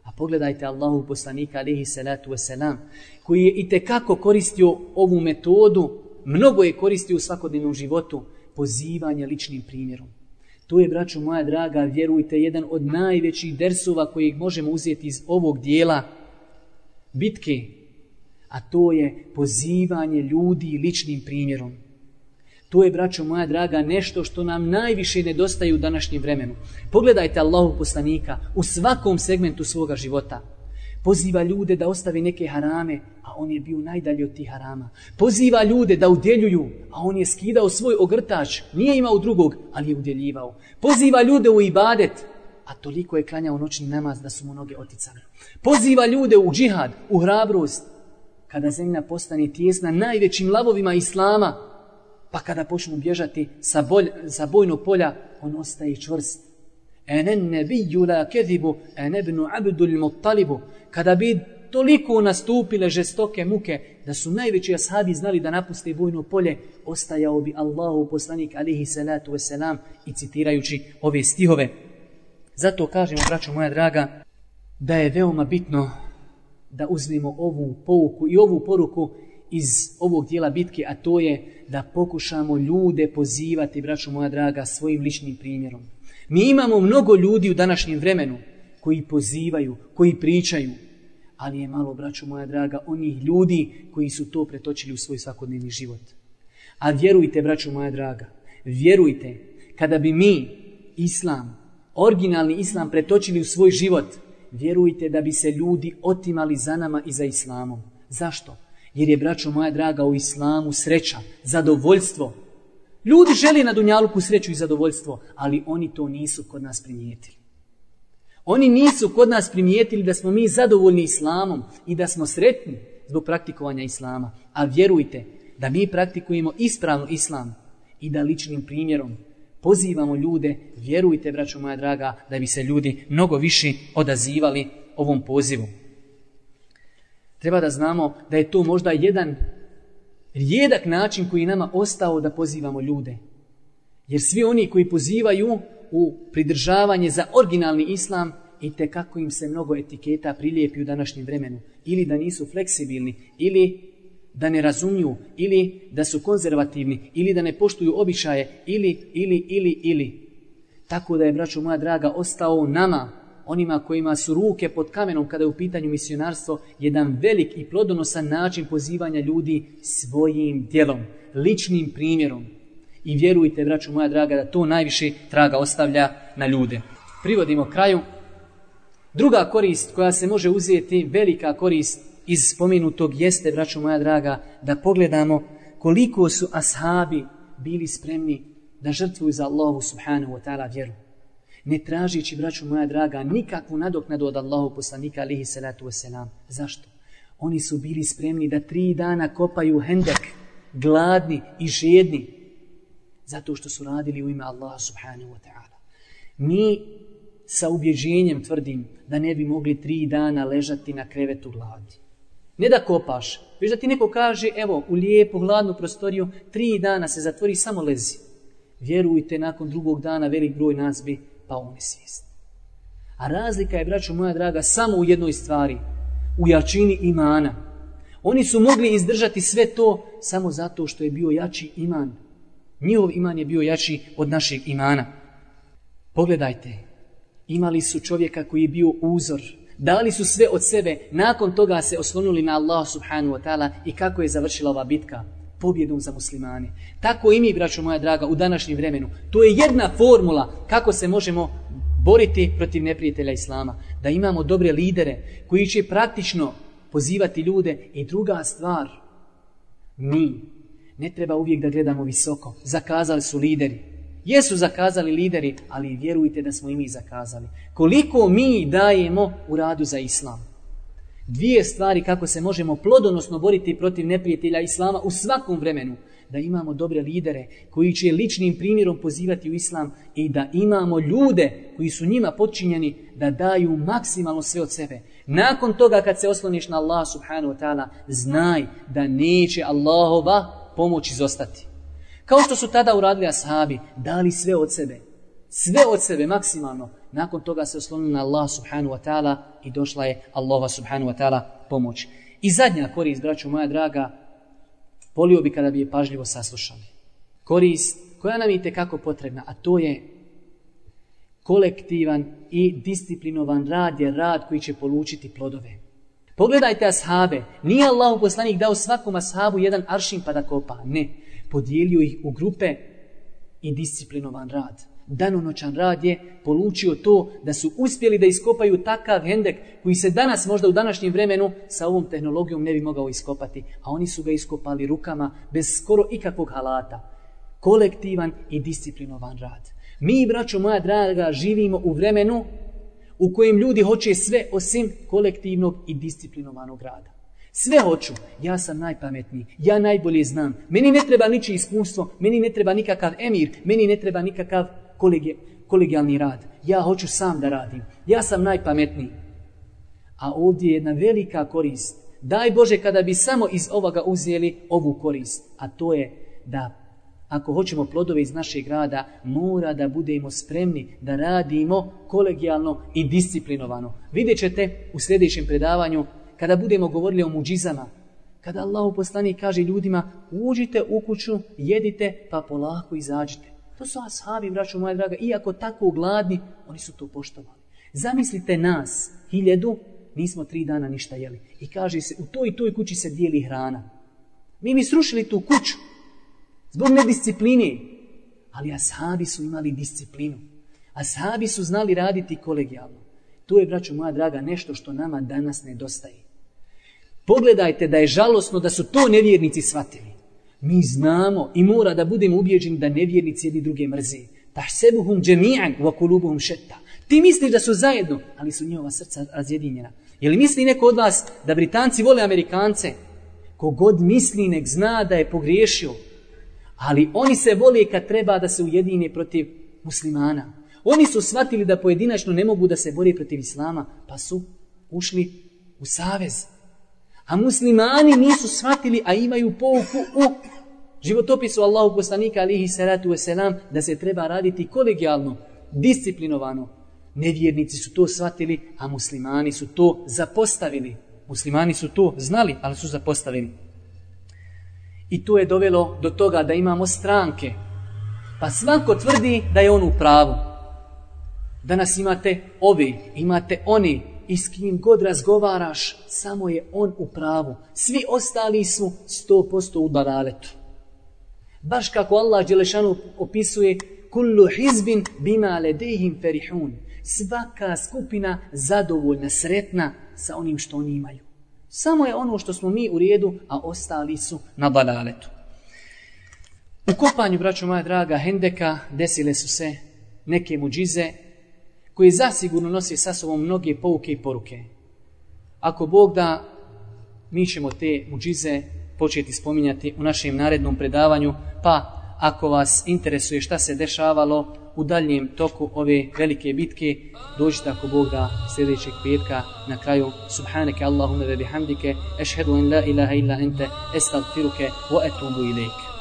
A pogledajte Allahu poslanika alihi salatu wasalam, koji je i kako koristio ovu metodu, mnogo je koristio u svakodnevnom životu, pozivanje ličnim primjerom. To je, braćo moja draga, vjerujte, jedan od najvećih dersova kojeg možemo uzeti iz ovog dijela bitke, a to je pozivanje ljudi ličnim primjerom. To je, braćo moja draga, nešto što nam najviše nedostaje u današnjem vremenu. Pogledajte Allahu poslanika u svakom segmentu svoga života. Poziva ljude da ostave neke harame, a on je bio najdalje od tih harama. Poziva ljude da udjeljuju, a on je skidao svoj ogrtač. Nije imao drugog, ali je udjeljivao. Poziva ljude u ibadet, a toliko je klanjao noćni namaz da su mu noge oticane. Poziva ljude u džihad, u hrabrost. Kada zemlja postane tijesna najvećim lavovima islama, pa kada počnu bježati sa, bolj, sa bojnog polja, on ostaje čvrst. Ene nebiju la kezibu, enebnu abdul muttalibu. Kada bi toliko nastupile žestoke muke, da su najveći ashabi znali da napuste vojno polje, ostajao bi Allahu poslanik alihi salatu wasalam i citirajući ove stihove. Zato kažemo, braćo moja draga, da je veoma bitno da uzmemo ovu pouku i ovu poruku iz ovog dijela bitke, a to je da pokušamo ljude pozivati, braćo moja draga, svojim ličnim primjerom. Mi imamo mnogo ljudi u današnjem vremenu koji pozivaju, koji pričaju, ali je malo, braćo moja draga, onih ljudi koji su to pretočili u svoj svakodnevni život. A vjerujte, braćo moja draga, vjerujte, kada bi mi, islam, originalni islam pretočili u svoj život, vjerujte da bi se ljudi otimali za nama i za islamom. Zašto? Jer je, braćo moja draga, u islamu sreća, zadovoljstvo. Ljudi želi na dunjaluku sreću i zadovoljstvo, ali oni to nisu kod nas primijetili. Oni nisu kod nas primijetili da smo mi zadovoljni islamom i da smo sretni zbog praktikovanja islama. A vjerujte da mi praktikujemo ispravno islam i da ličnim primjerom pozivamo ljude, vjerujte, braćo moja draga, da bi se ljudi mnogo više odazivali ovom pozivu. Treba da znamo da je to možda jedan rijedak način koji nama ostao da pozivamo ljude. Jer svi oni koji pozivaju u pridržavanje za originalni islam i te kako im se mnogo etiketa prilijepi u današnjem vremenu. Ili da nisu fleksibilni, ili da ne razumiju, ili da su konzervativni, ili da ne poštuju običaje, ili, ili, ili, ili. Tako da je, braćo moja draga, ostao nama, onima kojima su ruke pod kamenom kada je u pitanju misionarstvo, jedan velik i plodonosan način pozivanja ljudi svojim djelom, ličnim primjerom. I vjerujte, braću moja draga, da to najviše traga ostavlja na ljude. Privodimo kraju. Druga korist koja se može uzeti, velika korist iz spomenutog jeste, braću moja draga, da pogledamo koliko su ashabi bili spremni da žrtvuju za Allahu subhanahu wa ta'ala vjeru. Ne tražići, braću moja draga, nikakvu nadoknadu od Allahu poslanika alihi salatu wasalam. Zašto? Oni su bili spremni da tri dana kopaju hendek, gladni i žedni, zato što su radili u ime Allaha subhanahu wa ta'ala. Mi sa ubjeđenjem tvrdim da ne bi mogli tri dana ležati na krevetu gladi. Ne da kopaš, već da ti neko kaže, evo, u lijepu, hladnu prostoriju, tri dana se zatvori, samo lezi. Vjerujte, nakon drugog dana velik broj nas bi pa u nesvijest. A razlika je, braćo moja draga, samo u jednoj stvari, u jačini imana. Oni su mogli izdržati sve to samo zato što je bio jači iman Njihov iman je bio jači od našeg imana. Pogledajte, imali su čovjeka koji je bio uzor, dali su sve od sebe, nakon toga se oslonuli na Allah subhanahu wa ta'ala i kako je završila ova bitka? Pobjedom za muslimane. Tako i mi, braćo moja draga, u današnjem vremenu. To je jedna formula kako se možemo boriti protiv neprijatelja Islama. Da imamo dobre lidere koji će praktično pozivati ljude i druga stvar. Mi ne treba uvijek da gledamo visoko. Zakazali su lideri. Jesu zakazali lideri, ali vjerujte da smo i mi zakazali. Koliko mi dajemo u radu za islam? Dvije stvari kako se možemo plodonosno boriti protiv neprijatelja islama u svakom vremenu. Da imamo dobre lidere koji će ličnim primjerom pozivati u islam i da imamo ljude koji su njima počinjeni da daju maksimalno sve od sebe. Nakon toga kad se osloniš na Allah subhanahu wa ta'ala, znaj da neće Allahova pomoć izostati. Kao što su tada uradili ashabi, dali sve od sebe. Sve od sebe, maksimalno. Nakon toga se oslonila na Allah subhanahu wa ta'ala i došla je Allaha subhanahu wa ta'ala pomoć. I zadnja korist, braću moja draga, volio bi kada bi je pažljivo saslušali. Korist koja nam je kako potrebna, a to je kolektivan i disciplinovan rad je rad koji će polučiti plodove. Pogledajte ashabe. Nije Allah poslanik dao svakom ashabu jedan aršin pa da kopa. Ne. Podijelio ih u grupe i disciplinovan rad. Danonoćan rad je polučio to da su uspjeli da iskopaju takav hendek koji se danas možda u današnjem vremenu sa ovom tehnologijom ne bi mogao iskopati. A oni su ga iskopali rukama bez skoro ikakvog halata. Kolektivan i disciplinovan rad. Mi, braćo moja draga, živimo u vremenu u kojem ljudi hoće sve osim kolektivnog i disciplinovanog rada. Sve hoću. Ja sam najpametniji. Ja najbolje znam. Meni ne treba niči iskustvo. Meni ne treba nikakav emir. Meni ne treba nikakav kolegi, kolegijalni rad. Ja hoću sam da radim. Ja sam najpametniji. A ovdje je jedna velika korist. Daj Bože kada bi samo iz ovoga uzeli ovu korist. A to je da ako hoćemo plodove iz našeg rada, mora da budemo spremni da radimo kolegijalno i disciplinovano. Vidjet ćete u sljedećem predavanju, kada budemo govorili o muđizama, kada Allah poslani kaže ljudima, uđite u kuću, jedite, pa polako izađite. To su ashabi, braću moja draga, iako tako gladni, oni su to poštovali. Zamislite nas, hiljedu, nismo tri dana ništa jeli. I kaže se, u toj i toj kući se dijeli hrana. Mi mi srušili tu kuću, Zbog nediscipline. Ali ashabi su imali disciplinu. Ashabi su znali raditi kolegijalno. To je, braću moja draga, nešto što nama danas nedostaje. Pogledajte da je žalosno da su to nevjernici shvatili. Mi znamo i mora da budemo ubjeđeni da nevjernici jedni druge mrze. Tahsebuhum džemi'an wa kulubuhum šetta. Ti misliš da su zajedno, ali su njihova srca razjedinjena. Je li misli neko od vas da Britanci vole Amerikance? Kogod misli nek zna da je pogriješio, Ali oni se vole kad treba da se ujedine protiv muslimana. Oni su shvatili da pojedinačno ne mogu da se bore protiv islama, pa su ušli u savez. A muslimani nisu shvatili, a imaju pouku u životopisu Allahu poslanika alihi salatu wasalam, da se treba raditi kolegijalno, disciplinovano. Nevjernici su to shvatili, a muslimani su to zapostavili. Muslimani su to znali, ali su zapostavili. I to je dovelo do toga da imamo stranke. Pa svako tvrdi da je on u pravu. Danas imate ovi, imate oni i s kim god razgovaraš, samo je on u pravu. Svi ostali su 100% u baraletu. Baš kako Allah Đelešanu opisuje kullu hizbin bima ledehim ferihun. Svaka skupina zadovoljna, sretna sa onim što oni imaju. Samo je ono što smo mi u redu, a ostali su na balaletu. U kopanju, braćo moja draga, Hendeka desile su se neke muđize koje zasigurno nose sa sobom mnoge pouke i poruke. Ako Bog da, mi ćemo te muđize početi spominjati u našem narednom predavanju, pa ako vas interesuje šta se dešavalo u daljem toku ove velike bitke, dođite ako Bog da sljedećeg petka na kraju Subhaneke Allahumma ve bihamdike, ešhedu en la ilaha illa ente, estagfiruke, wa etubu ilike.